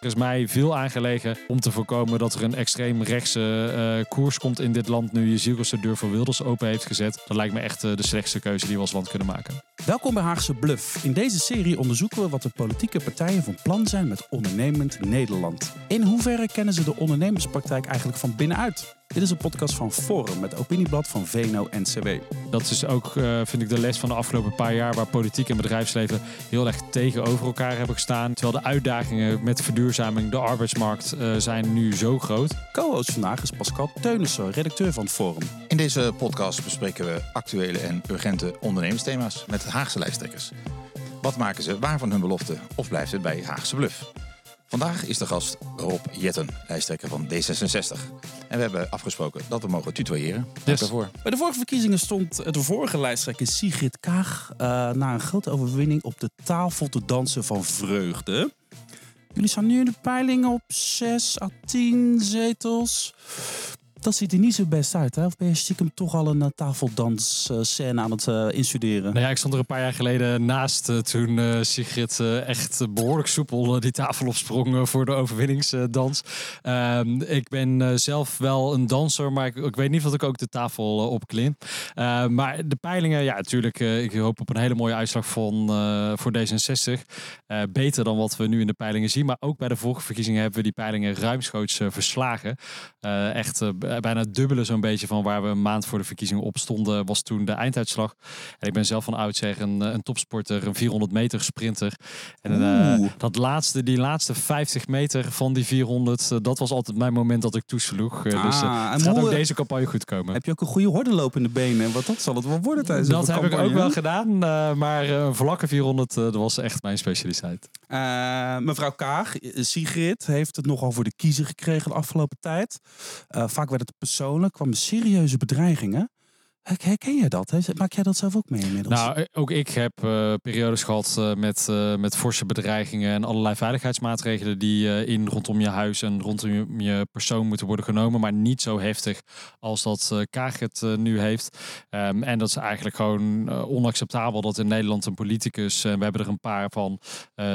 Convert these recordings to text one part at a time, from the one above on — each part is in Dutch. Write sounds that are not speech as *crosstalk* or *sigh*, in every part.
Er is mij veel aangelegen om te voorkomen dat er een extreem rechtse uh, koers komt in dit land nu je Zielkens de deur voor Wilders open heeft gezet. Dat lijkt me echt uh, de slechtste keuze die we als land kunnen maken. Welkom bij Haagse Bluff. In deze serie onderzoeken we wat de politieke partijen van plan zijn met ondernemend Nederland. In hoeverre kennen ze de ondernemerspraktijk eigenlijk van binnenuit? Dit is een podcast van Forum, met opinieblad van VNO-NCW. Dat is ook, uh, vind ik, de les van de afgelopen paar jaar... waar politiek en bedrijfsleven heel erg tegenover elkaar hebben gestaan. Terwijl de uitdagingen met verduurzaming, de arbeidsmarkt, uh, zijn nu zo groot. Co-host vandaag is Pascal Teunissen, redacteur van Forum. In deze podcast bespreken we actuele en urgente ondernemersthema's... met Haagse lijsttrekkers. Wat maken ze waar van hun belofte of blijft het bij Haagse Bluff? Vandaag is de gast Rob Jetten, lijsttrekker van D66. En we hebben afgesproken dat we mogen tutoyeren. Yes. Daarvoor. Bij de vorige verkiezingen stond de vorige lijsttrekker Sigrid Kaag... Uh, na een grote overwinning op de tafel te dansen van vreugde. Jullie staan nu in de peilingen op 6 à 10 zetels dat ziet er niet zo best uit. Hè? Of ben je stiekem toch al een uh, tafeldansscène aan het uh, instuderen? Nou ja, ik stond er een paar jaar geleden naast toen Sigrid echt behoorlijk soepel die tafel opsprong voor de overwinningsdans. Ehm, ik ben zelf wel een danser, maar ik, ik, weet niet of ik ook de tafel opklim. Ehm, maar de peilingen, ja, natuurlijk. ik hoop op een hele mooie uitslag van, voor D66. beter dan wat we nu in de peilingen zien. Maar ook bij de vorige verkiezingen hebben we die peilingen ruimschoots verslagen. echt eh, bijna het dubbele zo'n beetje van waar we een maand voor de verkiezingen op stonden, was toen de einduitslag. En ik ben zelf van oudsher een, een topsporter, een 400 meter sprinter. En uh, dat laatste, die laatste 50 meter van die 400, uh, dat was altijd mijn moment dat ik toesloeg. Uh, ah, dus het gaat ook deze campagne goed komen. Heb je ook een goede hordenloop in de benen? Want dat zal het wel worden tijdens dat de campagne. Dat heb ik ook wel gedaan, maar een vlakke 400, dat was echt mijn specialiteit. mevrouw Kaag, Sigrid, heeft het nogal voor de kiezer gekregen de afgelopen tijd. vaak werd het persoonlijk, kwam serieuze bedreigingen. Herken je dat? Maak jij dat zelf ook mee inmiddels? Nou, eh, ook ik heb uh, periodes gehad uh, met, met forse bedreigingen en allerlei veiligheidsmaatregelen die in rondom je huis en rondom je persoon moeten worden genomen, maar niet zo heftig als dat Kaag het nu heeft. Um, en dat is eigenlijk gewoon onacceptabel dat in Nederland een politicus, we hebben er een paar van,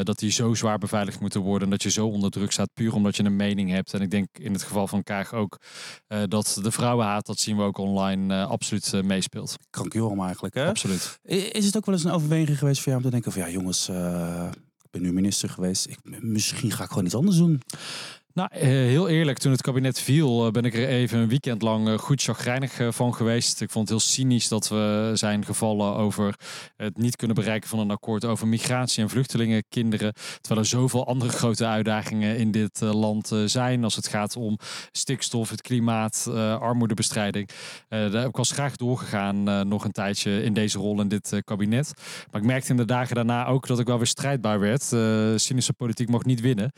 dat die zo zwaar beveiligd moeten worden en dat je zo onder druk staat, puur omdat je een mening hebt. En ik denk in het geval van Kaag ook dat de vrouwenhaat, dat zien we ook online, absoluut meespeelt. Krankjorum eigenlijk, hè? Absoluut. Is het ook wel eens een overweging geweest voor jou om te denken van ja jongens, uh, ik ben nu minister geweest, ik, misschien ga ik gewoon iets anders doen? Nou, eh, heel eerlijk, toen het kabinet viel, eh, ben ik er even een weekend lang eh, goed chagrijnig van geweest. Ik vond het heel cynisch dat we zijn gevallen over het niet kunnen bereiken van een akkoord over migratie en vluchtelingen, kinderen. Terwijl er zoveel andere grote uitdagingen in dit land zijn als het gaat om stikstof, het klimaat, armoedebestrijding. Daar heb ik was graag doorgegaan nog een tijdje in deze rol in dit kabinet. Maar ik merkte in de dagen daarna ook dat ik wel weer strijdbaar werd. cynische politiek mocht niet winnen.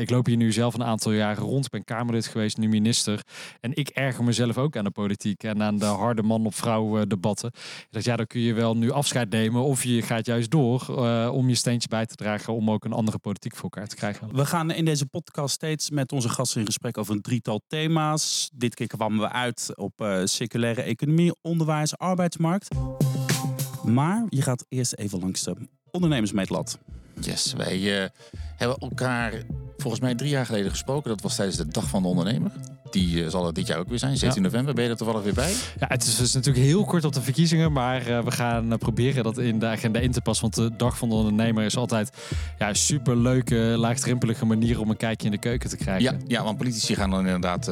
ik loop hier nu zelf een aantal jaren rond. Ik ben Kamerlid geweest, nu minister. En ik erger mezelf ook aan de politiek en aan de harde man op vrouw debatten. Dat ja, dan kun je wel nu afscheid nemen of je gaat juist door uh, om je steentje bij te dragen om ook een andere politiek voor elkaar te krijgen. We gaan in deze podcast steeds met onze gasten in gesprek over een drietal thema's. Dit keer kwamen we uit op uh, circulaire economie, onderwijs, arbeidsmarkt. Maar je gaat eerst even langs de ondernemersmeetlat. Yes, wij uh, hebben elkaar volgens mij drie jaar geleden gesproken. Dat was tijdens de Dag van de Ondernemer. Die uh, zal er dit jaar ook weer zijn, 16 november. Ben je er toevallig weer bij? Ja, het is, dus natuurlijk heel kort op de verkiezingen. Maar uh, we gaan proberen dat in de agenda in te passen. Want de Dag van de Ondernemer is altijd ja, een superleuke, laagdrempelige manier om een kijkje in de keuken te krijgen. Ja, ja want politici gaan dan inderdaad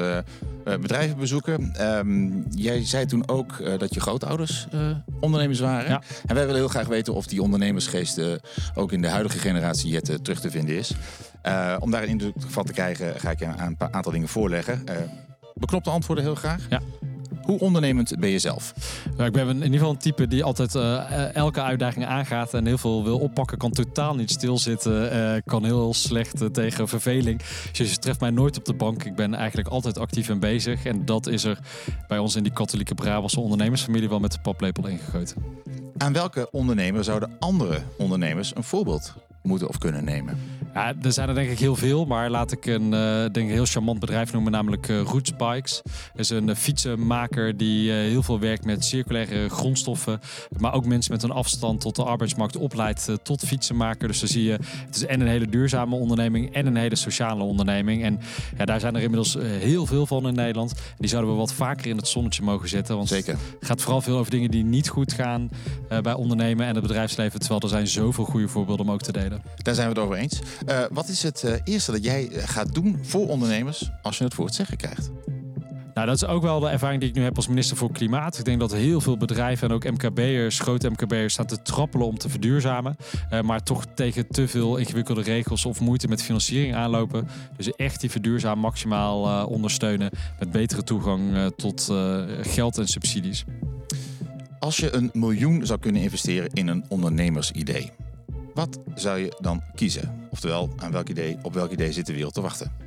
bedrijven bezoeken. Um, jij zei toen ook dat je grootouders ondernemers waren. Ja. En wij willen heel graag weten of die ondernemersgeest ook in de huidige generatie Jette terug te vinden is. Uh, om daar een indruk van te krijgen, ga ik je een aantal dingen voorleggen. Uh, beknopte antwoorden heel graag. Ja. Hoe ondernemend ben je zelf? Nou, ik ben in ieder geval een type die altijd uh, elke uitdaging aangaat en heel veel wil oppakken. Kan totaal niet stilzitten. Uh, kan heel slecht uh, tegen verveling. Dus je treft mij nooit op de bank. Ik ben eigenlijk altijd actief en bezig. En dat is er bij ons in die katholieke Brabantse ondernemersfamilie wel met de paplepel ingegoten. Aan welke ondernemer zouden andere ondernemers een voorbeeld moeten of kunnen nemen? Ja, er zijn er denk ik heel veel, maar laat ik een, uh, denk een heel charmant bedrijf noemen, namelijk uh, Roots Bikes. Dat is een uh, fietsenmaker die heel veel werkt met circulaire grondstoffen, maar ook mensen met een afstand tot de arbeidsmarkt opleidt tot fietsenmaker. Dus dan zie je, het is en een hele duurzame onderneming en een hele sociale onderneming. En ja, daar zijn er inmiddels heel veel van in Nederland. Die zouden we wat vaker in het zonnetje mogen zetten, want Zeker. het gaat vooral veel over dingen die niet goed gaan bij ondernemen en het bedrijfsleven, terwijl er zijn zoveel goede voorbeelden om ook te delen. Daar zijn we het over eens. Uh, wat is het uh, eerste dat jij gaat doen voor ondernemers als je het voor het zeggen krijgt? Nou, dat is ook wel de ervaring die ik nu heb als minister voor Klimaat. Ik denk dat heel veel bedrijven en ook MKB'ers, grote MKB'ers, staan te trappelen om te verduurzamen. Uh, maar toch tegen te veel ingewikkelde regels of moeite met financiering aanlopen. Dus echt die verduurzaam maximaal uh, ondersteunen met betere toegang uh, tot geld en subsidies. Als je een miljoen zou kunnen investeren in een ondernemersidee, wat zou je dan kiezen? Oftewel, aan welk idee, op welk idee zit de wereld te wachten?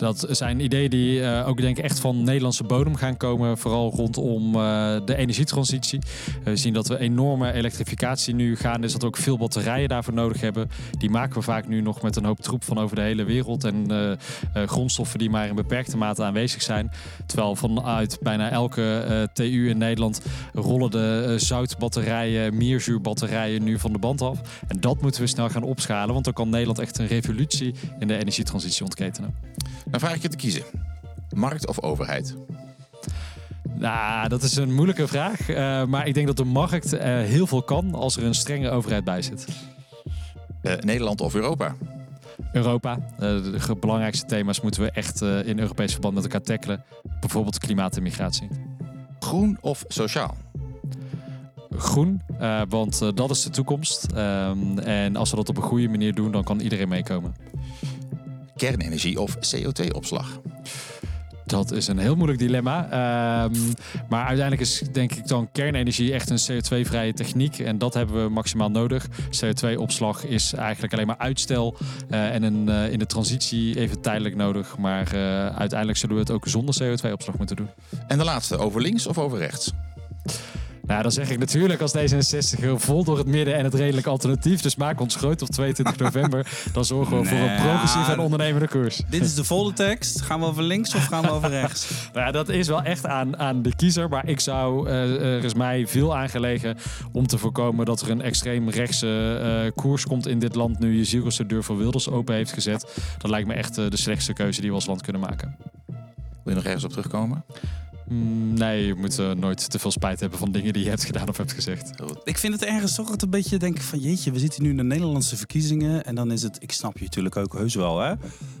Dat zijn ideeën die uh, ook denk echt van Nederlandse bodem gaan komen. Vooral rondom uh, de energietransitie. we zien dat we enorme elektrificatie nu gaan. Dus dat we ook veel batterijen daarvoor nodig hebben. Die maken we vaak nu nog met een hoop troep van over de hele wereld. En uh, grondstoffen die maar in beperkte mate aanwezig zijn. Terwijl vanuit bijna elke TU in Nederland rollen de zoutbatterijen, meerzuurbatterijen nu van de band af. En dat moeten we snel gaan opschalen. Want dan kan Nederland echt een revolutie in de energietransitie ontketenen. Dan vraag ik je te kiezen. Markt of overheid? Nou, dat is een moeilijke vraag. Uh, maar ik denk dat de markt uh, heel veel kan als er een strenge overheid bij zit. Uh, Nederland of Europa? Europa. de belangrijkste thema's moeten we echt in Europees verband met elkaar tackelen. Bijvoorbeeld klimaat en migratie. Groen of sociaal? Groen, want dat is de toekomst. Ehm, en als we dat op een goede manier doen, dan kan iedereen meekomen kernenergie of CO2-opslag? Dat is een heel moeilijk dilemma. Um, maar uiteindelijk is denk ik dan kernenergie echt een CO2-vrije techniek. En dat hebben we maximaal nodig. CO2-opslag is eigenlijk alleen maar uitstel. Uh, en een, uh, in de transitie even tijdelijk nodig. Maar uh, uiteindelijk zullen we het ook zonder CO2-opslag moeten doen. En de laatste, over links of over rechts? Nou, dan zeg ik natuurlijk als D66 vol door het midden en het redelijk alternatief. Dus maak ons groot op 22 *laughs* november. Dan zorgen we voor een progressieve en ondernemende koers. Dit is de volle tekst. Gaan we over links of gaan we over rechts? *laughs* nou ja, dat is wel echt aan, aan de kiezer. Maar ik zou, uh, er is mij veel aangelegen om te voorkomen dat er een extreem rechtse uh, koers komt in dit land. Nu je de deur voor Wilders open heeft gezet. Dat lijkt me echt uh, de slechtste keuze die we als land kunnen maken. Wil je nog ergens op terugkomen? Mm, nee, je moet uh, nooit te veel spijt hebben van dingen die je hebt gedaan of hebt gezegd. Ik vind het ergens toch een beetje denken van jeetje, we zitten nu in de Nederlandse verkiezingen en dan is het, ik snap je natuurlijk ook heus wel hè,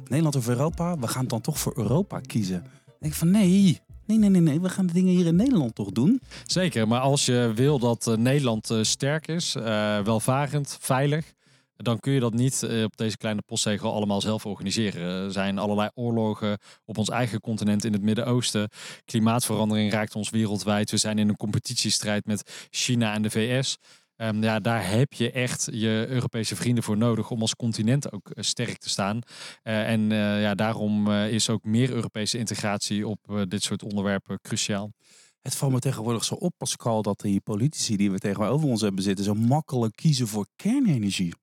Nederland of Europa, we gaan dan toch voor Europa kiezen. Dan denk ik van nee, Nee, nee, nee, nee. We gaan de dingen hier in Nederland toch doen. Zeker, maar als je wil dat uh, Nederland uh, sterk is, uh, welvarend, veilig, dan kun je dat niet uh, op deze kleine postzegel allemaal zelf organiseren. Er zijn allerlei oorlogen op ons eigen continent in het Midden-Oosten. Klimaatverandering raakt ons wereldwijd. We zijn in een competitiestrijd met China en de VS. Um, ja, daar heb je echt je Europese vrienden voor nodig om als continent ook uh, sterk te staan. Uh, en ja, daarom is ook meer Europese integratie op dit soort onderwerpen cruciaal. Het valt me tegenwoordig zo op, Pascal, dat die politici die we tegenover ons hebben zitten, zo makkelijk kiezen voor kernenergie.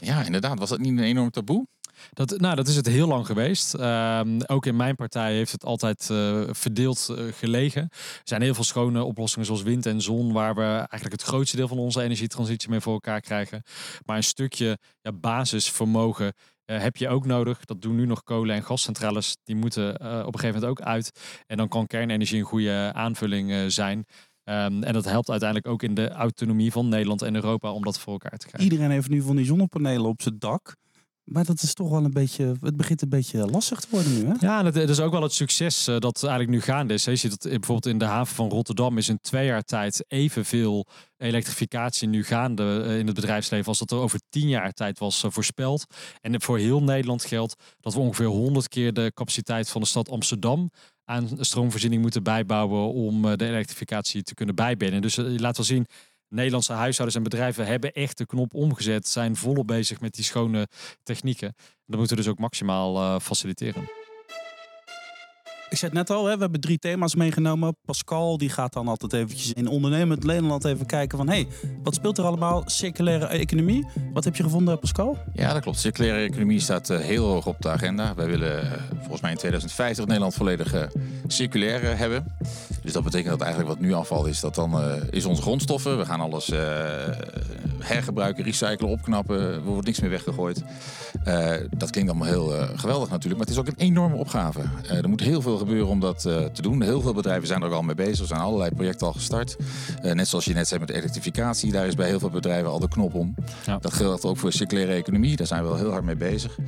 Ja, inderdaad. Was dat niet een enorm taboe? Dat, nou, dat is het heel lang geweest. Um, ook in mijn partij heeft het altijd uh, verdeeld uh, gelegen. Er zijn heel veel schone oplossingen zoals wind en zon, waar we eigenlijk het grootste deel van onze energietransitie mee voor elkaar krijgen. Maar een stukje ja, basisvermogen uh, heb je ook nodig. Dat doen nu nog kolen- en gascentrales. Die moeten op een gegeven moment ook uit. En dan kan kernenergie een goede aanvulling zijn. Um, en dat helpt uiteindelijk ook in de autonomie van Nederland en Europa om dat voor elkaar te krijgen. Iedereen heeft nu van die zonnepanelen op zijn dak. Maar dat is toch wel een beetje, het begint een beetje lastig te worden nu. Hè? Ja, dat is ook wel het succes uh, dat eigenlijk nu gaande is. Je ziet dat bijvoorbeeld in de haven van Rotterdam is in twee jaar tijd evenveel elektrificatie nu gaande uh, in het bedrijfsleven als dat er over tien jaar tijd was uh, voorspeld. En voor heel Nederland geldt dat we ongeveer 100 keer de capaciteit van de stad Amsterdam aan stroomvoorziening moeten bijbouwen om de elektrificatie te kunnen bijbinden. Dus je laat wel zien, Nederlandse huishoudens en bedrijven hebben echt de knop omgezet, zijn volop bezig met die schone technieken. Dat moeten we dus ook maximaal uh, faciliteren. Ik zei het net al, hè, we hebben drie thema's meegenomen. Pascal die gaat dan altijd eventjes in ondernemend Nederland even kijken van... hé, hey, wat speelt er allemaal? Circulaire economie. Wat heb je gevonden, Pascal? Ja, dat klopt. Circulaire economie staat uh, heel hoog op de agenda. Wij willen uh, volgens mij in 2050 Nederland volledig uh, circulair hebben. Dus dat betekent dat eigenlijk wat nu afval is, dat dan is onze grondstoffen. We gaan alles hergebruiken, recyclen, opknappen. Er wordt niks meer weggegooid. dat klinkt allemaal heel geweldig natuurlijk, maar het is ook een enorme opgave. er moet heel veel gebeuren om dat te doen. Heel veel bedrijven zijn er ook al mee bezig. Er zijn allerlei projecten al gestart. net zoals je net zei met elektrificatie, daar is bij heel veel bedrijven al de knop om. Ja. Dat geldt ook voor circulaire economie. Daar zijn we wel heel hard mee bezig.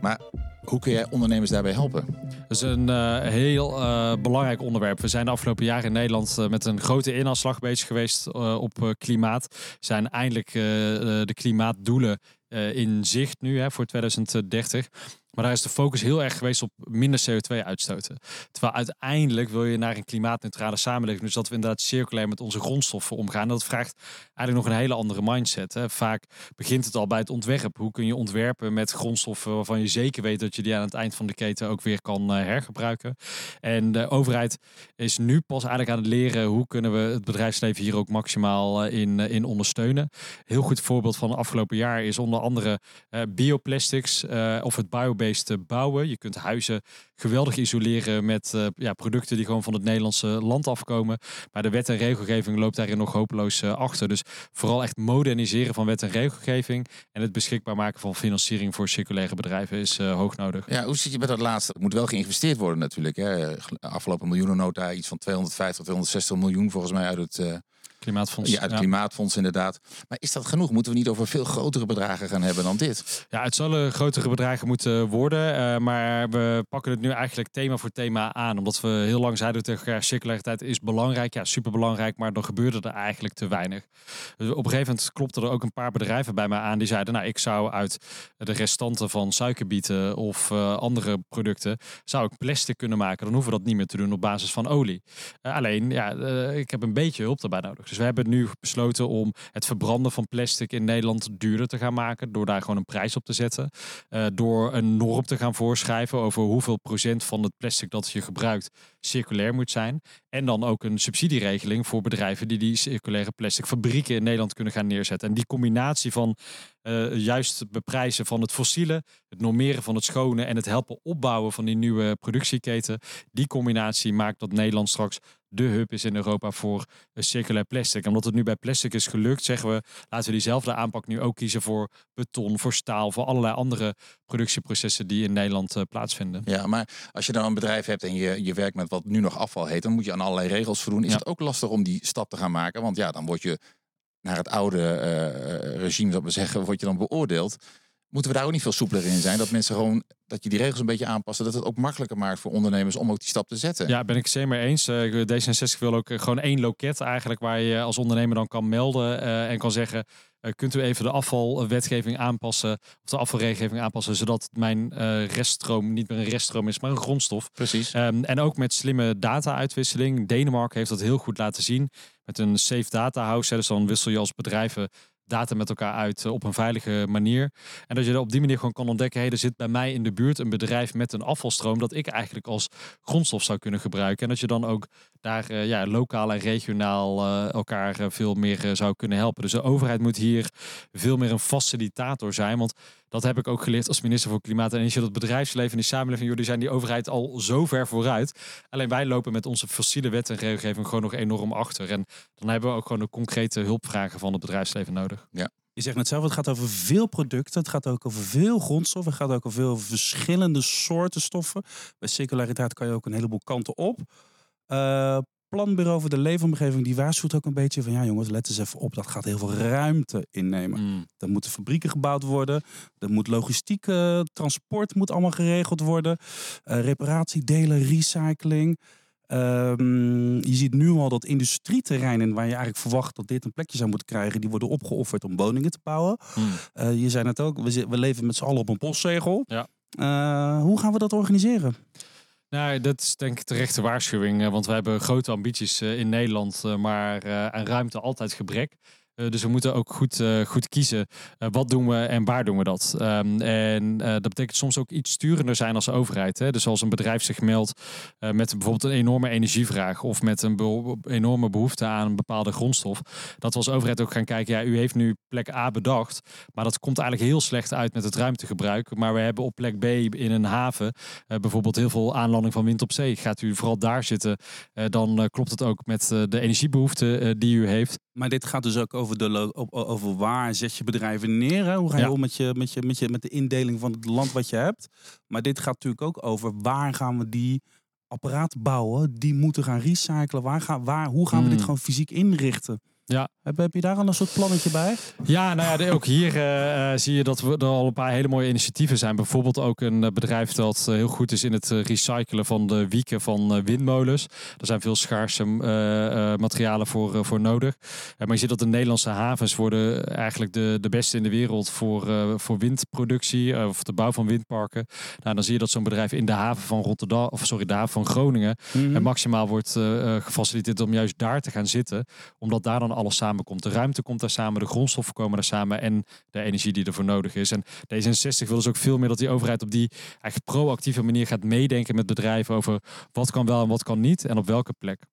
Maar hoe kun jij ondernemers daarbij helpen? Dat is een uh, heel uh, belangrijk onderwerp. We zijn de afgelopen jaren in Nederland uh, met een grote inhaalslag bezig geweest op klimaat. We zijn eindelijk de klimaatdoelen in zicht nu hè, voor 2030. Maar daar is de focus heel erg geweest op minder CO2 uitstoten. Terwijl uiteindelijk wil je naar een klimaatneutrale samenleving. Dus dat we inderdaad circulair met onze grondstoffen omgaan. Dat vraagt eigenlijk nog een hele andere mindset. Hè. Vaak begint het al bij het ontwerp. Hoe kun je ontwerpen met grondstoffen waarvan je zeker weet dat je die aan het eind van de keten ook weer kan uh, hergebruiken. En de overheid is nu pas eigenlijk aan het leren hoe kunnen we het bedrijfsleven hier ook maximaal uh, in, uh, in ondersteunen. Heel goed voorbeeld van afgelopen jaar is onder andere bioplastics of het biobased bouwen. Je kunt huizen geweldig isoleren met uh, ja, producten die gewoon van het Nederlandse land afkomen. Maar de wet en regelgeving loopt daarin nog hopeloos uh, achter. Dus vooral echt moderniseren van wet en regelgeving en het beschikbaar maken van financiering voor circulaire bedrijven is uh, hoog nodig. Ja, hoe zit je met dat laatste? Het moet wel geïnvesteerd worden natuurlijk. Hè? Afgelopen miljoenennota iets van 250, 260 miljoen volgens mij uit het Klimaatfonds. Ja, het Klimaatfonds inderdaad. Maar is dat genoeg? Moeten we niet over veel grotere bedragen gaan hebben dan dit? Ja, het zullen grotere bedragen moeten worden. Uh, maar we pakken het nu eigenlijk thema voor thema aan. Omdat we heel lang zeiden tegen elkaar, circulariteit is belangrijk. Ja, superbelangrijk, maar dan gebeurde er eigenlijk te weinig. Dus op een gegeven moment klopten er ook een paar bedrijven bij mij aan. Die zeiden, nou, ik zou uit de restanten van suikerbieten of uh, andere producten, zou ik plastic kunnen maken. Dan hoeven we dat niet meer te doen op basis van olie. Uh, alleen, ja, ik heb een beetje hulp daarbij nodig. Dus we hebben nu besloten om het verbranden van plastic in Nederland duurder te gaan maken. Door daar gewoon een prijs op te zetten. Uh, door een norm te gaan voorschrijven over hoeveel procent van het plastic dat je gebruikt circulair moet zijn. En dan ook een subsidieregeling voor bedrijven die die circulaire plastic fabrieken in Nederland kunnen gaan neerzetten. En die combinatie van uh, juist beprijzen van het fossiele, het normeren van het schone en het helpen opbouwen van die nieuwe productieketen. Die combinatie maakt dat Nederland straks de hub is in Europa voor circulair plastic. Omdat het nu bij plastic is gelukt, zeggen we, laten we diezelfde aanpak nu ook kiezen voor beton, voor staal, voor allerlei andere productieprocessen die in Nederland uh, plaatsvinden. Ja, maar als je dan een bedrijf hebt en je, je werkt met wat nu nog afval heet, dan moet je aan allerlei regels voldoen. Is ja. het ook lastig om die stap te gaan maken? Want ja, dan word je naar het oude uh, regime, dat we zeggen, word je dan beoordeeld. Moeten we daar ook niet veel soepeler in zijn? Dat mensen gewoon, dat je die regels een beetje aanpassen. Dat het ook makkelijker maakt voor ondernemers om ook die stap te zetten. Ja, ben ik zeer mee eens. Uh, D66 wil ook gewoon één loket eigenlijk waar je als ondernemer dan kan melden uh, en kan zeggen. Kunt u even de afvalwetgeving aanpassen of de afvalregelgeving aanpassen, zodat mijn reststroom niet meer een reststroom is, maar een grondstof. Precies. Um, en ook met slimme data-uitwisseling. Denemarken heeft dat heel goed laten zien met een safe data house. Dus dan wissel je als bedrijven data met elkaar uit op een veilige manier. En dat je op die manier gewoon kan ontdekken, hé, er zit bij mij in de buurt een bedrijf met een afvalstroom dat ik eigenlijk als grondstof zou kunnen gebruiken. En dat je dan ook daar uh, ja, lokaal en regionaal uh, elkaar uh, veel meer zou kunnen helpen. Dus de overheid moet hier veel meer een facilitator zijn. Want dat heb ik ook geleerd als minister voor Klimaat en Energie. Dat bedrijfsleven en die samenleving, jullie zijn die overheid al zo ver vooruit. Alleen wij lopen met onze fossiele wet en regelgeving gewoon nog enorm achter. En dan hebben we ook gewoon de concrete hulpvragen van het bedrijfsleven nodig. Ja. Je zegt net zelf, het gaat over veel producten. Het gaat ook over veel grondstoffen. Het gaat ook over veel verschillende soorten stoffen. Bij circulariteit kan je ook een heleboel kanten op. Uh, Planbureau voor de Leefomgeving die waarschuwt ook een beetje van ja jongens, let eens even op, dat gaat heel veel ruimte innemen. Mm. Er moeten fabrieken gebouwd worden, er moet logistiek, uh, transport moet allemaal geregeld worden, uh, reparatie, delen, recycling. Um, je ziet nu al dat industrieterreinen waar je eigenlijk verwacht dat dit een plekje zou moeten krijgen, die worden opgeofferd om woningen te bouwen. Mm. Uh, je zei net ook, we, we leven met z'n allen op een postzegel. Ja. hoe gaan we dat organiseren? Nou, dat is denk ik terechte waarschuwing. Want we hebben grote ambities in Nederland, maar aan ruimte altijd gebrek. Uh, dus we moeten ook goed, uh, goed kiezen. Uh, wat doen we en waar doen we dat? Um, en dat betekent soms ook iets sturender zijn als overheid. Hè? Dus als een bedrijf zich meldt met bijvoorbeeld een enorme energievraag of met een enorme behoefte aan een bepaalde grondstof. Dat we als overheid ook gaan kijken, ja, u heeft nu plek A bedacht, maar dat komt eigenlijk heel slecht uit met het ruimtegebruik. Maar we hebben op plek B in een haven bijvoorbeeld heel veel aanlanding van wind op zee. Gaat u vooral daar zitten, dan klopt het ook met de energiebehoeften die u heeft. Maar dit gaat dus ook over, de, over waar zet je bedrijven neer. Hè? Hoe ga je om met, je, met, je, met, je, met de indeling van het land wat je hebt. Maar dit gaat natuurlijk ook over waar gaan we die apparaten bouwen. Die moeten gaan recyclen. Waar gaan, waar, hoe gaan we dit hmm. gewoon fysiek inrichten? Ja. Heb, heb je daar al een soort plannetje bij? Ja, nou ja, ook hier uh, zie je dat we er al een paar hele mooie initiatieven zijn. Bijvoorbeeld ook een bedrijf dat heel goed is in het recyclen van de wieken van windmolens. Er zijn veel schaarse uh, materialen voor, voor nodig. maar je ziet dat de Nederlandse havens worden eigenlijk de, de beste in de wereld voor, voor windproductie of de bouw van windparken. Nou, dan zie je dat zo'n bedrijf in de haven van Rotterdam, of sorry, de haven van Groningen, mm maximaal wordt gefaciliteerd om juist daar te gaan zitten. Omdat daar dan alles samenkomt. De ruimte komt daar samen, de grondstoffen komen daar samen en de energie die ervoor nodig is. En D66 wil dus ook veel meer dat die overheid op die eigenlijk proactieve manier gaat meedenken met bedrijven over wat kan wel en wat kan niet en op welke plek.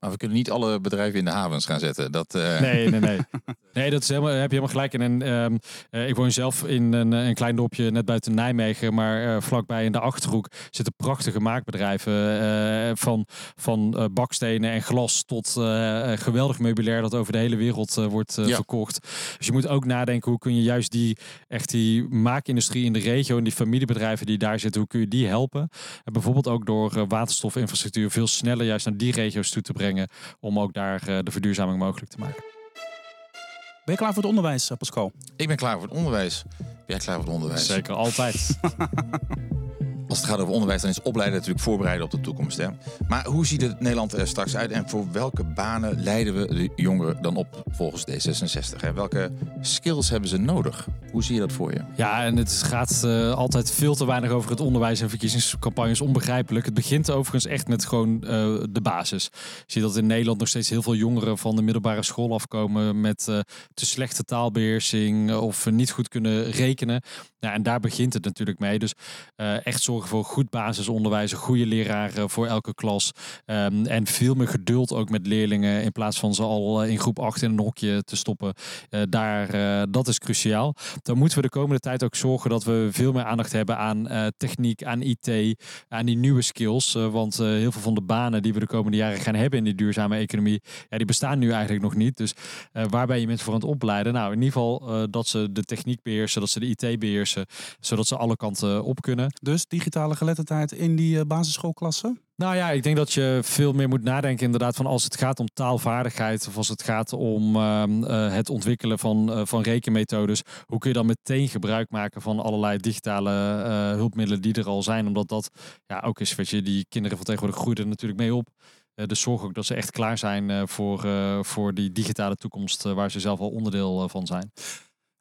Maar we kunnen niet alle bedrijven in de havens gaan zetten. Dat, uh... Nee, nee, nee. *laughs* Nee, dat is helemaal, heb je helemaal gelijk in. En ehm, uh, ik woon zelf in een, een, klein dorpje net buiten Nijmegen, maar uh, vlakbij in de Achterhoek zitten prachtige maakbedrijven. Uh, van van bakstenen en glas tot geweldig meubilair dat over de hele wereld wordt ja. verkocht. Dus je moet ook nadenken hoe kun je juist die, echt die maakindustrie in de regio en die familiebedrijven die daar zitten, hoe kun je die helpen? En bijvoorbeeld ook door waterstofinfrastructuur veel sneller juist naar die regio's toe te brengen om ook daar de verduurzaming mogelijk te maken. Ben je klaar voor het onderwijs, eh, Pascal? Ik ben klaar voor het onderwijs. Ben jij klaar voor het onderwijs? Zeker, altijd. *laughs* Als het gaat over onderwijs, dan is opleiden natuurlijk voorbereiden op de toekomst. Hè? Maar hoe ziet het Nederland er straks uit en voor welke banen leiden we de jongeren dan op volgens D66? Hè? Welke skills hebben ze nodig? Hoe zie je dat voor je? Ja, en het gaat uh, altijd veel te weinig over het onderwijs en verkiezingscampagnes. Onbegrijpelijk. Het begint overigens echt met gewoon uh, de basis. Je ziet dat in Nederland nog steeds heel veel jongeren van de middelbare school afkomen met uh, te slechte taalbeheersing of niet goed kunnen rekenen. Ja, en daar begint het natuurlijk mee. Dus echt zorgen voor goed basisonderwijs, goede leraren voor elke klas. Um, en veel meer geduld ook met leerlingen in plaats van ze al in groep 8 in een hokje te stoppen. Uh, daar, uh, dat is cruciaal. Dan moeten we de komende tijd ook zorgen dat we veel meer aandacht hebben aan techniek, aan IT, aan die nieuwe skills. want heel veel van de banen die we de komende jaren gaan hebben in die duurzame economie, ja, die bestaan nu eigenlijk nog niet. Dus waar ben je mensen voor aan het opleiden? Nou, in ieder geval dat ze de techniek beheersen, dat ze de IT beheersen, zodat ze alle kanten op kunnen. Dus digitaal digitale geletterdheid in die eh, basisschoolklassen? Nou ja, ik denk dat je veel meer moet nadenken inderdaad van als het gaat om taalvaardigheid of als het gaat om ehm, eh, het ontwikkelen van, uh, van rekenmethodes. Hoe kun je dan meteen gebruik maken van allerlei digitale hulpmiddelen die er al zijn? Omdat dat ja, ook is, weet je, die kinderen van tegenwoordig groeien er natuurlijk mee op. dus zorg ook dat ze echt klaar zijn voor, voor die digitale toekomst waar ze zelf al onderdeel van zijn.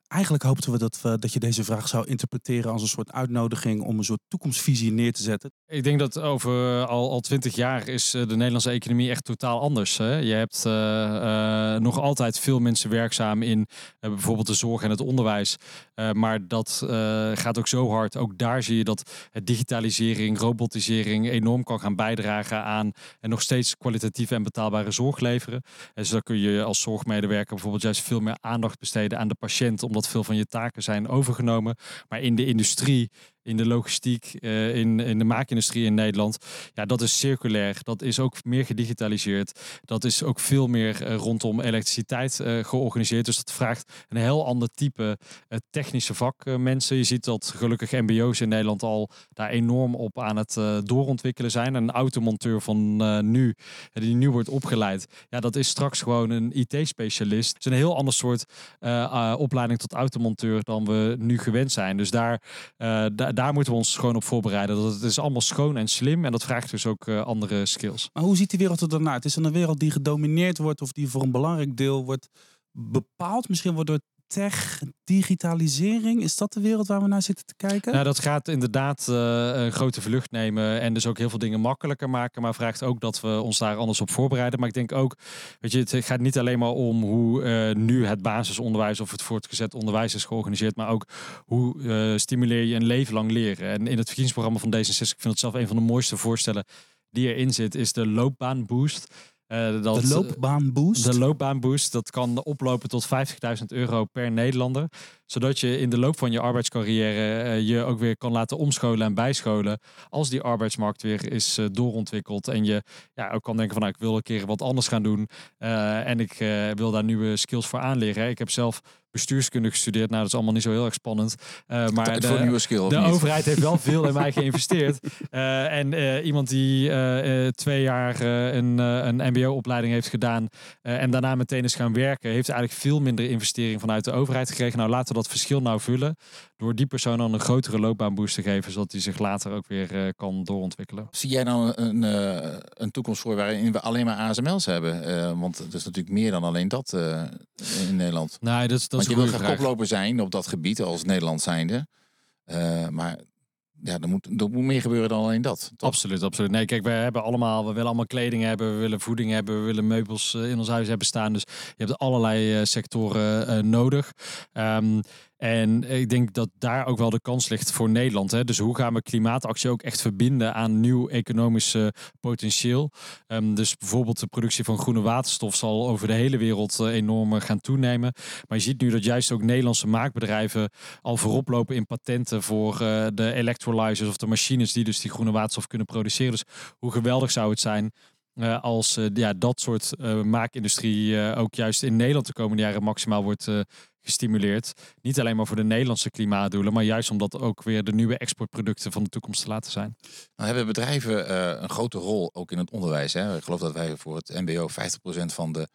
Eigenlijk hoopten we dat, dat je deze vraag zou interpreteren als een soort uitnodiging om een soort toekomstvisie neer te zetten. Ik denk dat over al, al twintig jaar is eh, de Nederlandse economie echt totaal anders. Hè? Je hebt uh, nog altijd veel mensen werkzaam in bijvoorbeeld de zorg en het onderwijs. maar dat gaat ook zo hard. Ook daar zie je dat digitalisering, robotisering enorm kan gaan bijdragen aan en nog steeds kwalitatieve en betaalbare zorg leveren. En zo kun je als zorgmedewerker bijvoorbeeld juist veel meer aandacht besteden aan de patiënt. Om omdat veel van je taken zijn overgenomen. Maar in de industrie in de logistiek, uh, in, in de maakindustrie in Nederland. Ja, dat is circulair. Dat is ook meer gedigitaliseerd. Dat is ook veel meer uh, rondom elektriciteit uh, georganiseerd. Dus dat vraagt een heel ander type technische vakmensen. Je ziet dat gelukkig MBO's in Nederland al daar enorm op aan het doorontwikkelen zijn. Een automonteur van nu, die nu wordt opgeleid, ja, dat is straks gewoon een IT-specialist. Het is een heel ander soort opleiding tot automonteur dan we nu gewend zijn. Dus daar, daar daar moeten we ons gewoon op voorbereiden. Dat het is allemaal schoon en slim en dat vraagt dus ook uh, andere skills. Maar hoe ziet die wereld er dan uit? Is er een wereld die gedomineerd wordt of die voor een belangrijk deel wordt bepaald? Misschien wordt door tech, digitalisering, is dat de wereld waar we naar zitten te kijken? Nou, dat gaat inderdaad uh, een grote vlucht nemen en dus ook heel veel dingen makkelijker maken, maar vraagt ook dat we ons daar anders op voorbereiden. Maar ik denk ook, weet je, het gaat niet alleen maar om hoe uh, nu het basisonderwijs of het voortgezet onderwijs is georganiseerd, maar ook hoe uh, stimuleer je een leven lang leren. En in het verkiezingsprogramma van D66, ik vind het zelf een van de mooiste voorstellen die erin zit, is de loopbaanboost. Uh, dat, de loopbaanboost? De loopbaanboost, dat kan oplopen tot 50.000 euro per Nederlander. Zodat je in de loop van je arbeidscarrière uh, je ook weer kan laten omscholen en bijscholen. Als die arbeidsmarkt weer is uh, doorontwikkeld. En je ja, ook kan denken van nou, ik wil een keer wat anders gaan doen. en ik wil daar nieuwe skills voor aanleren. Ik heb zelf bestuurskunde gestudeerd. Nou, dat is allemaal niet zo heel erg spannend. Uh, maar de, nieuwe skill, de overheid heeft wel veel in mij *laughs* geïnvesteerd. Uh, en uh, iemand die twee jaar een, een mbo-opleiding heeft gedaan en daarna meteen is gaan werken, heeft eigenlijk veel minder investering vanuit de overheid gekregen. Nou, laten we dat verschil nou vullen door die persoon dan een grotere loopbaanboost te geven, zodat hij zich later ook weer kan doorontwikkelen. Zie jij nou een, een toekomst voor waarin we alleen maar ASML's hebben? want het is natuurlijk meer dan alleen dat in Nederland. Nee, nou, dat, dat je wil koploper zijn op dat gebied als Nederland zijnde. Uh, maar ja, er moet, er moet meer gebeuren dan alleen dat. Absoluut, absoluut. Nee, kijk, we hebben allemaal, we willen allemaal kleding hebben, we willen voeding hebben, we willen meubels eh, in ons huis hebben staan. Dus je hebt allerlei uh, sectoren uh, nodig. Um, en ik denk dat daar ook wel de kans ligt voor Nederland. Hè? Dus hoe gaan we klimaatactie ook echt verbinden aan nieuw economisch potentieel? Um, dus bijvoorbeeld de productie van groene waterstof zal over de hele wereld uh, enorm gaan toenemen. Maar je ziet nu dat juist ook Nederlandse maakbedrijven al voorop lopen in patenten voor uh, de electrolyzers of de machines die dus die groene waterstof kunnen produceren. Dus hoe geweldig zou het zijn uh, als uh, ja, dat soort uh, maakindustrie ook juist in Nederland de komende jaren maximaal wordt gestimuleerd. Niet alleen maar voor de Nederlandse klimaatdoelen, maar juist omdat ook weer de nieuwe exportproducten van de toekomst te laten zijn. Nou hebben bedrijven een grote rol ook in het onderwijs. Hè? Ik geloof dat wij voor het MBO 50% van de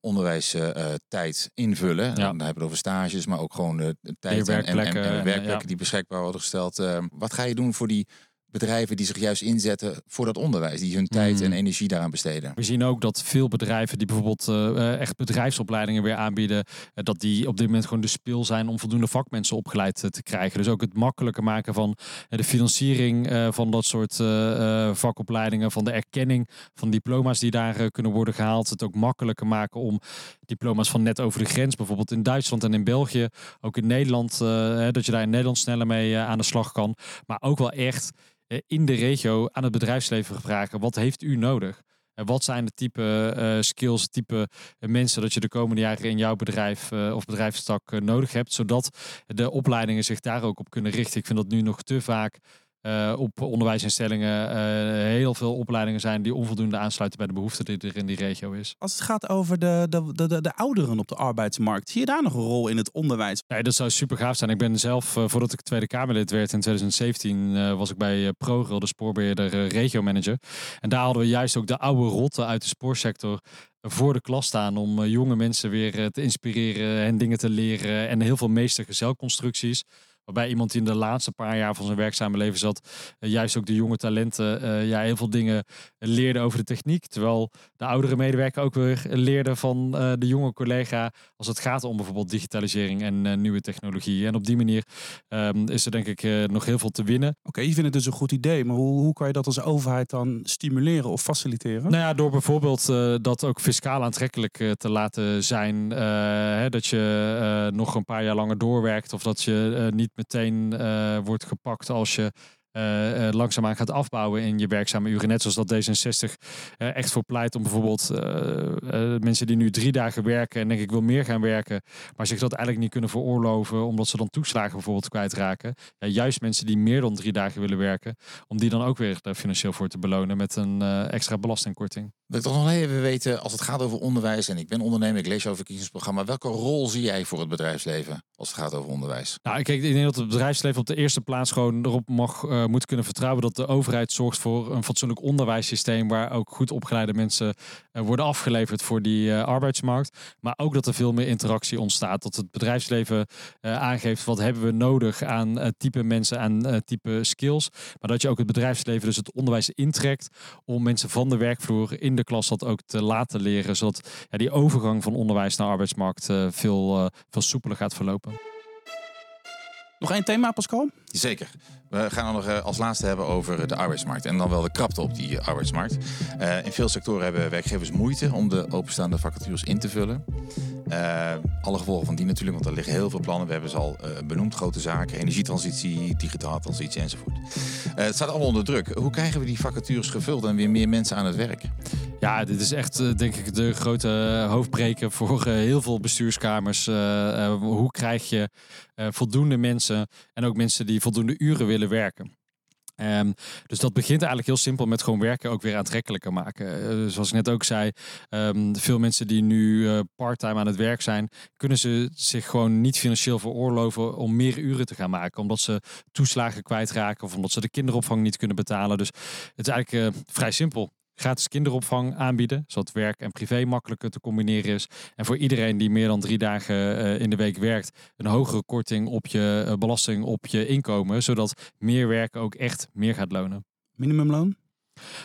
onderwijstijd invullen. Ja. Dan hebben we het over stages, maar ook gewoon de tijd en, en, en, en, werkplekken die beschikbaar worden gesteld. wat ga je doen voor die bedrijven die zich juist inzetten voor dat onderwijs, die hun tijd en mm. energie daaraan besteden. We zien ook dat veel bedrijven die bijvoorbeeld uh, echt bedrijfsopleidingen weer aanbieden, uh, dat die op dit moment gewoon de speel zijn om voldoende vakmensen opgeleid uh, te krijgen. Dus ook het makkelijker maken van de financiering van dat soort vakopleidingen, van de erkenning van diploma's die daar kunnen worden gehaald. Het ook makkelijker maken om diploma's van net over de grens, bijvoorbeeld in Duitsland en in België, ook in Nederland, dat je daar in Nederland sneller mee aan de slag kan. Maar ook wel echt eh, in de regio aan het bedrijfsleven vragen. Wat heeft u nodig? En wat zijn de type skills, type mensen dat je de komende jaren in jouw bedrijf of bedrijfstak nodig hebt, zodat de opleidingen zich daar ook op kunnen richten. Ik vind dat nu nog te vaak uh, op onderwijsinstellingen uh, heel veel opleidingen zijn die onvoldoende aansluiten bij de behoefte die er in die regio is. Als het gaat over de, de, de, de ouderen op de arbeidsmarkt, zie je daar nog een rol in het onderwijs? Nee, dat zou super gaaf zijn. Ik ben zelf, uh, voordat ik Tweede Kamerlid werd in 2017, was ik bij ProRail, de spoorbeheerder, regiomanager. En daar hadden we juist ook de oude rotten uit de spoorsector voor de klas staan om jonge mensen weer te inspireren en dingen te leren en heel veel meestergezelconstructies. Waarbij iemand die in de laatste paar jaar van zijn werkzame leven zat, uh, juist ook de jonge talenten, uh, ja, heel veel dingen leerde over de techniek. Terwijl de oudere medewerker ook weer leerde van uh, de jonge collega als het gaat om bijvoorbeeld digitalisering en nieuwe technologie. En op die manier um, is er denk ik nog heel veel te winnen. Oké, okay, je vindt het dus een goed idee, maar hoe, hoe kan je dat als overheid dan stimuleren of faciliteren? Nou ja, door bijvoorbeeld dat ook fiscaal aantrekkelijk te laten zijn. Hè, dat je nog een paar jaar langer doorwerkt of dat je niet meteen uh, wordt gepakt als je uh, langzaamaan gaat afbouwen in je werkzame uren. Net zoals dat D66 uh, echt voor pleit om bijvoorbeeld mensen die nu drie dagen werken en denk ik wil meer gaan werken, maar zich dat eigenlijk niet kunnen veroorloven omdat ze dan toeslagen bijvoorbeeld kwijtraken. Ja, juist mensen die meer dan drie dagen willen werken, om die dan ook weer financieel voor te belonen met een extra belastingkorting. Wil ik toch nog even weten, als het gaat over onderwijs en ik ben ondernemer, ik lees over verkiezingsprogramma, welke rol zie jij voor het bedrijfsleven als het gaat over onderwijs? Nou, kijk, ik denk dat het bedrijfsleven op de eerste plaats gewoon erop mag uh, moet kunnen vertrouwen dat de overheid zorgt voor een fatsoenlijk onderwijssysteem waar ook goed opgeleide mensen uh, worden afgeleverd voor die uh, arbeidsmarkt. Maar ook dat er veel meer interactie ontstaat. Dat het bedrijfsleven aangeeft wat hebben we nodig aan type mensen, aan type skills. Maar dat je ook het bedrijfsleven, dus het onderwijs intrekt om mensen van de werkvloer in de klas dat ook te laten leren. Zodat ja, die overgang van onderwijs naar arbeidsmarkt veel, veel soepeler gaat verlopen. Nog één thema, Pascal? Zeker. We gaan het nog eh, als laatste hebben over de arbeidsmarkt. En dan wel de krapte op die arbeidsmarkt. Uh, in veel sectoren hebben werkgevers moeite om de openstaande vacatures in te vullen. Alle gevolgen van die natuurlijk, want er liggen heel veel plannen. We hebben ze al benoemd. Grote zaken, energietransitie, digitale transitie enzovoort. het staat allemaal onder druk. Hoe krijgen we die vacatures gevuld en weer meer mensen aan het werk? Ja, dit is echt denk ik de grote hoofdbreker voor heel veel bestuurskamers. hoe krijg je voldoende mensen en ook mensen die voldoende uren willen werken. Um, dus dat begint eigenlijk heel simpel met gewoon werken ook weer aantrekkelijker maken. Uh, zoals ik net ook zei, um, veel mensen die nu uh, parttime aan het werk zijn, kunnen ze zich gewoon niet financieel veroorloven om meer uren te gaan maken. Omdat ze toeslagen kwijtraken of omdat ze de kinderopvang niet kunnen betalen. Dus het is eigenlijk uh, vrij simpel gratis kinderopvang aanbieden, zodat werk en privé makkelijker te combineren is. En voor iedereen die meer dan drie dagen uh, in de week werkt, een hogere korting op je uh, belasting op je inkomen, zodat meer werken ook echt meer gaat lonen. Minimumloon?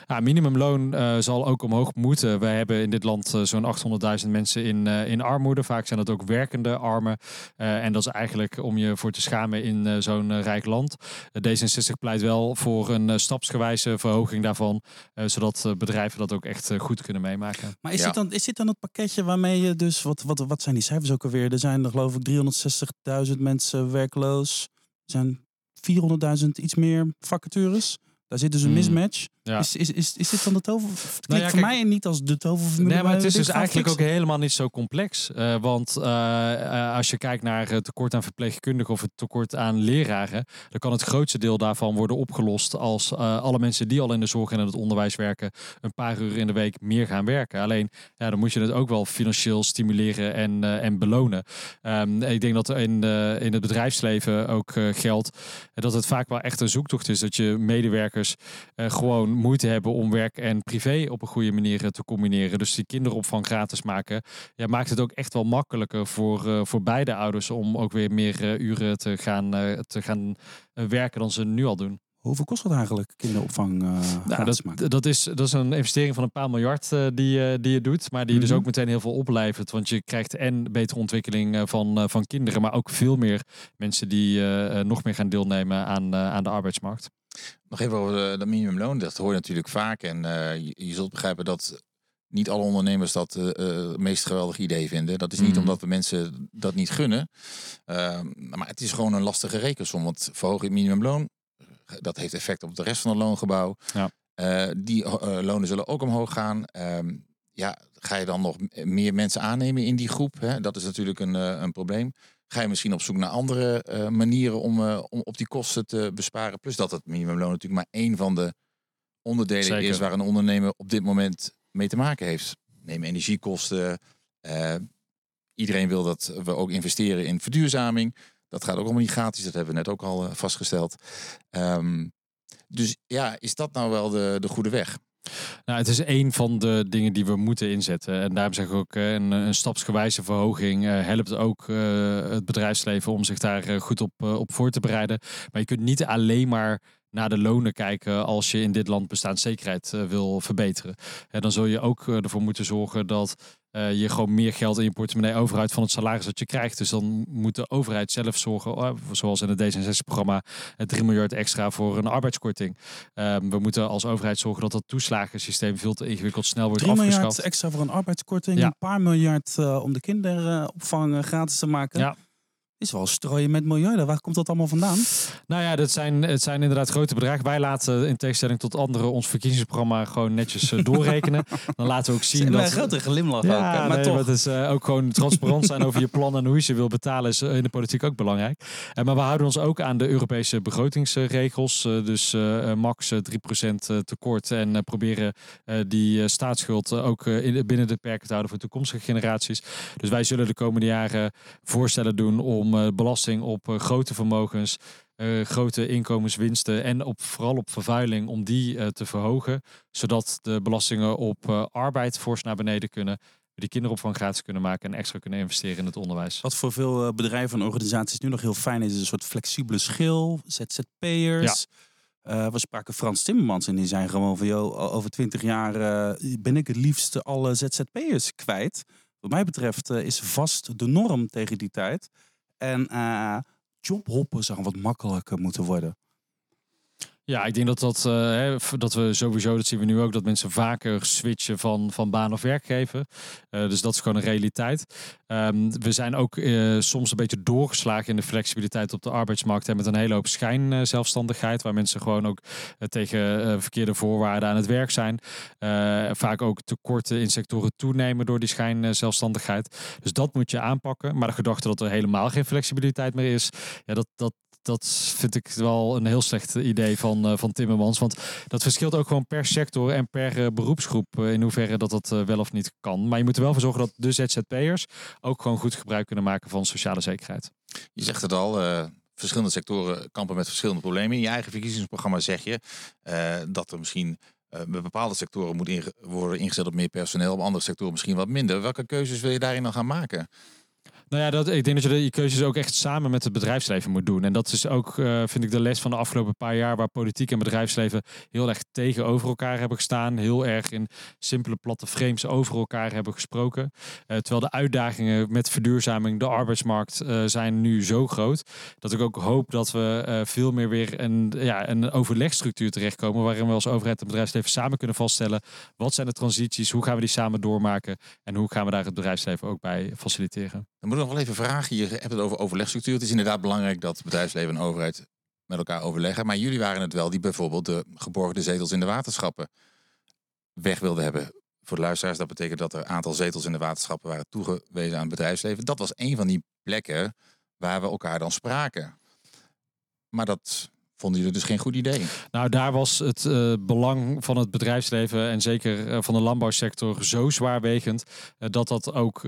Ja, minimumloon uh, zal ook omhoog moeten. Wij hebben in dit land uh, zo'n 800.000 mensen in, uh, in armoede. Vaak zijn dat ook werkende armen. en dat is eigenlijk om je voor te schamen in zo'n rijk land. D66 pleit wel voor een stapsgewijze verhoging daarvan. zodat bedrijven dat ook echt goed kunnen meemaken. Maar is, ja. dit dan, is dit dan het pakketje waarmee je dus... Wat, wat, wat zijn die cijfers ook alweer? Er zijn er geloof ik 360.000 mensen werkloos. Er zijn 400.000 iets meer vacatures. Daar zit dus een hmm. mismatch. Ja. Is, is, is, is dit dan de tover? Het nou ja, voor mij niet als de toverformule. Nee, maar het is dus eigenlijk ook helemaal niet zo complex. Uh, want uh, als je kijkt naar het tekort aan verpleegkundigen of het tekort aan leraren, dan kan het grootste deel daarvan worden opgelost als alle mensen die al in de zorg en in het onderwijs werken, een paar uur in de week meer gaan werken. Alleen, ja, dan moet je het ook wel financieel stimuleren en, en belonen. Um, ik denk dat er in, in het bedrijfsleven ook geldt dat het vaak wel echt een zoektocht is. Dat je medewerkers gewoon moeite hebben om werk en privé op een goede manier te combineren. Dus die kinderopvang gratis maken, ja, maakt het ook echt wel makkelijker voor, uh, voor beide ouders om ook weer meer uh, uren te gaan, uh, te gaan werken dan ze nu al doen. Hoeveel kost dat eigenlijk, kinderopvang nou, dat, dat, is, dat is een investering van een paar miljard die, die je doet. Maar die mm -hmm. dus mhm. ook meteen heel veel oplevert. Want je krijgt en betere ontwikkeling van, van kinderen. Maar ook veel meer mensen die nog meer gaan deelnemen aan, aan de arbeidsmarkt. Nog even over de minimumloon. Dat hoor je natuurlijk vaak. En uh, je, je, zult begrijpen dat niet alle ondernemers dat uh, het meest geweldige idee vinden. Dat is niet mm. omdat we mensen dat niet gunnen. Uh, maar het is gewoon een lastige rekensom. Want verhogen het minimumloon, dat heeft effect op de rest van het loongebouw. Ja. die lonen zullen ook omhoog gaan. Ehm, ja, ga je dan nog meer mensen aannemen in die groep? Hè? Dat is natuurlijk een, een probleem ga je misschien op zoek naar andere uh, manieren om, uh, om op die kosten te besparen. Plus dat het minimumloon natuurlijk maar één van de onderdelen Zeker. is waar een ondernemer op dit moment mee te maken heeft. Neem energiekosten. Uh, iedereen wil dat we ook investeren in verduurzaming. Dat gaat ook allemaal niet gratis. Dat hebben we net ook al vastgesteld. Um, dus ja, is dat nou wel de, de goede weg? Nou, het is een van de dingen die we moeten inzetten. En daarom zeg ik ook, eh, een, een stapsgewijze verhoging uh, helpt ook uh, het bedrijfsleven om zich daar goed op, op voor te bereiden. Maar je kunt niet alleen maar naar de lonen kijken als je in dit land bestaanszekerheid uh, wil verbeteren. En dan zul je ook ervoor moeten zorgen dat uh, je gewoon meer geld in je portemonnee overhoudt van het salaris dat je krijgt. Dus dan moet de overheid zelf zorgen, uh, zoals in het D66-programma, 3 miljard extra voor een arbeidskorting. Uh, we moeten als overheid zorgen dat dat toeslagensysteem veel te ingewikkeld snel wordt 3 afgeschaft. miljard extra voor een arbeidskorting, ja. een paar miljard eh, om de kinderopvang gratis te maken. Ja is wel strooien met miljarden. Waar komt dat allemaal vandaan? Nou ja, dat zijn, het zijn inderdaad grote bedragen. Wij laten in tegenstelling tot anderen ons verkiezingsprogramma gewoon netjes uh, doorrekenen. *laughs* Dan laten we ook zien dat... Een grote glimlach ja, ook. Maar nee, toch. Het is uh, ook gewoon transparant zijn over je plannen en hoe je ze wil betalen is in de politiek ook belangrijk. Uh, maar we houden ons ook aan de Europese begrotingsregels. dus max 3% tekort en proberen die staatsschuld ook in, binnen de perken te houden voor toekomstige generaties. Dus wij zullen de komende jaren voorstellen doen om om uh, belasting op uh, grote vermogens, uh, grote inkomenswinsten en op, vooral op vervuiling, om die te verhogen. Zodat de belastingen op arbeid fors naar beneden kunnen. Die kinderopvang gratis kunnen maken en extra kunnen investeren in het onderwijs. Wat voor veel bedrijven en organisaties nu nog heel fijn is, is een soort flexibele schil, ZZP'ers. Ja. Uh, we spraken Frans Timmermans en die zijn gewoon van, joh, over twintig jaar uh, ben ik het liefste alle ZZP'ers kwijt. Wat mij betreft uh, is vast de norm tegen die tijd. En jobhoppen zou wat makkelijker moeten worden. Ja, ik denk dat, dat, uh, dat we sowieso, dat zien we nu ook, dat mensen vaker switchen van, van baan of werkgever. Uh, dus dat is gewoon een realiteit. Um, we zijn ook uh, soms een beetje doorgeslagen in de flexibiliteit op de arbeidsmarkt. En met een hele hoop schijnzelfstandigheid, waar mensen gewoon ook tegen verkeerde voorwaarden aan het werk zijn. vaak ook tekorten in sectoren toenemen door die schijnzelfstandigheid. Dus dat moet je aanpakken. Maar de gedachte dat er helemaal geen flexibiliteit meer is, ja, dat, dat, dat vind ik wel een heel slecht idee van, uh, van Timmermans. Want dat verschilt ook gewoon per sector en per uh, beroepsgroep uh, in hoeverre dat dat wel of niet kan. Maar je moet er wel voor zorgen dat de ZZP'ers ook gewoon goed gebruik kunnen maken van sociale zekerheid. Je zegt het al, verschillende sectoren kampen met verschillende problemen. In je eigen verkiezingsprogramma zeg je dat er misschien bij bepaalde sectoren moet worden ingezet op meer personeel, op andere sectoren misschien wat minder. Welke keuzes wil je daarin dan gaan maken? Nou ja, dat, ik denk dat je de keuzes ook echt samen met het bedrijfsleven moet doen. En dat is ook, uh, vind ik, de les van de afgelopen paar jaar, waar politiek en bedrijfsleven heel erg tegenover elkaar hebben gestaan. Heel erg in simpele platte frames over elkaar hebben gesproken. Uh, terwijl de uitdagingen met verduurzaming, de arbeidsmarkt, uh, zijn nu zo groot. Dat ik ook hoop dat we veel meer weer een, ja, een overlegstructuur terechtkomen. Waarin we als overheid en bedrijfsleven samen kunnen vaststellen. Wat zijn de transities? Hoe gaan we die samen doormaken? En hoe gaan we daar het bedrijfsleven ook bij faciliteren? Ik nog wel even vragen. Je hebt het over overlegstructuur. Het is inderdaad belangrijk dat bedrijfsleven en overheid met elkaar overleggen. Maar jullie waren het wel die bijvoorbeeld de geborgde zetels in de waterschappen weg wilden hebben. Voor de luisteraars, dat betekent dat er een aantal zetels in de waterschappen waren toegewezen aan het bedrijfsleven. Dat was een van die plekken waar we elkaar dan spraken. Maar dat vonden jullie dus geen goed idee? Nou, daar was het uh, belang van het bedrijfsleven en zeker uh, van de landbouwsector zo zwaarwegend uh, dat dat ook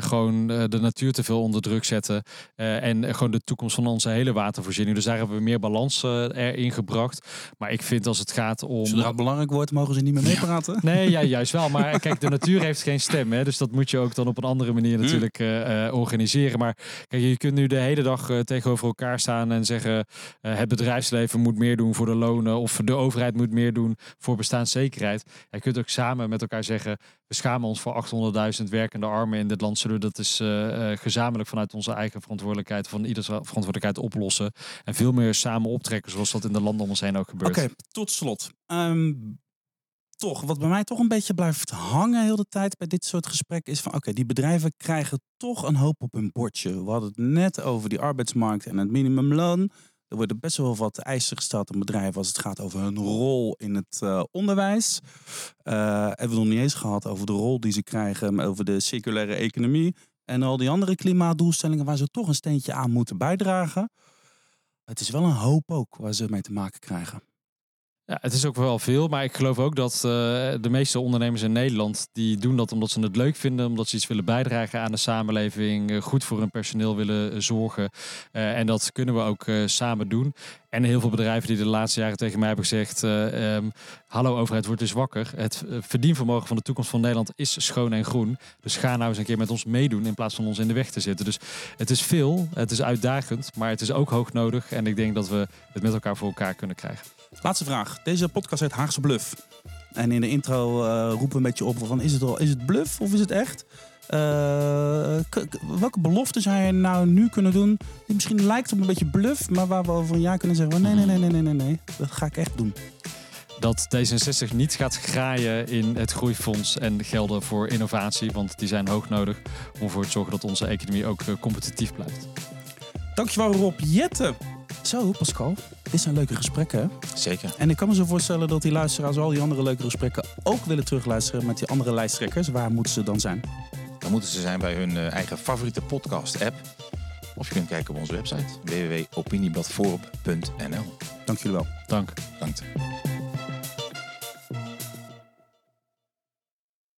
gewoon de natuur te veel onder druk zette en gewoon de toekomst van onze hele watervoorziening. Dus daar hebben we meer balans erin gebracht. Maar ik vind als het gaat om. Zodra het belangrijk wordt, mogen ze niet meer meepraten? Ja. *laughs* Nee, ja, juist wel. Maar kijk, de natuur heeft geen stem. Hè, dus dat moet je ook dan op een andere manier natuurlijk organiseren. Maar kijk, je kunt nu de hele dag tegenover elkaar staan en zeggen: het bedrijf bedrijfsleven moet meer doen voor de lonen of de overheid moet meer doen voor bestaanszekerheid. Je kunt ook samen met elkaar zeggen, we schamen ons voor 800.000 werkende armen in dit land. Zullen we dat is uh, gezamenlijk vanuit onze eigen verantwoordelijkheid, van ieders verantwoordelijkheid oplossen. En veel meer samen optrekken zoals dat in de landen om ons heen ook gebeurt. Oké, tot slot. Um, toch, wat bij mij toch een beetje blijft hangen heel de tijd bij dit soort gesprekken is van oké, die bedrijven krijgen toch een hoop op hun bordje. We hadden het net over die arbeidsmarkt en het minimumloon. Er worden best wel wat eisen gesteld aan bedrijven als het gaat over hun rol in het uh, onderwijs. Uh, hebben we nog niet eens gehad over de rol die ze krijgen over de circulaire economie. En al die andere klimaatdoelstellingen waar ze toch een steentje aan moeten bijdragen. Het is wel een hoop ook waar ze mee te maken krijgen. Ja, het is ook wel veel, maar ik geloof ook dat uh, de meeste ondernemers in Nederland die doen dat omdat ze het leuk vinden, omdat ze iets willen bijdragen aan de samenleving, uh, goed voor hun personeel willen uh, zorgen. en dat kunnen we ook samen doen. En heel veel bedrijven die de laatste jaren tegen mij hebben gezegd: um, Hallo overheid, word eens wakker. Het verdienvermogen van de toekomst van Nederland is schoon en groen. Dus ga nou eens een keer met ons meedoen in plaats van ons in de weg te zitten. Dus het is veel, het is uitdagend, maar het is ook hoog nodig. En ik denk dat we het met elkaar voor elkaar kunnen krijgen. Laatste vraag. Deze podcast heet Haagse Bluff. En in de intro uh, roepen we een beetje op van is het, al, is het bluff of is het echt? Uh, welke belofte zou je nou nu kunnen doen die misschien lijkt op een beetje bluff, maar waar we over een jaar kunnen zeggen nee, nee, nee, nee, nee, nee, nee, dat ga ik echt doen. Dat D66 niet gaat graaien in het groeifonds en gelden voor innovatie, want die zijn hoog nodig om ervoor te zorgen dat onze economie ook eh, competitief blijft. Dankjewel Rob Jetten. Zo, Pascal. Dit zijn leuke gesprekken. Zeker. En ik kan me zo voorstellen dat die luisteraars al die andere leuke gesprekken ook willen terugluisteren met die andere lijsttrekkers. Waar moeten ze dan zijn? Dan moeten ze zijn bij hun eh, eigen favoriete podcast-app. Of je kunt kijken op onze website www.opiniebladforum.nl. Dank jullie wel. Dank. Dank.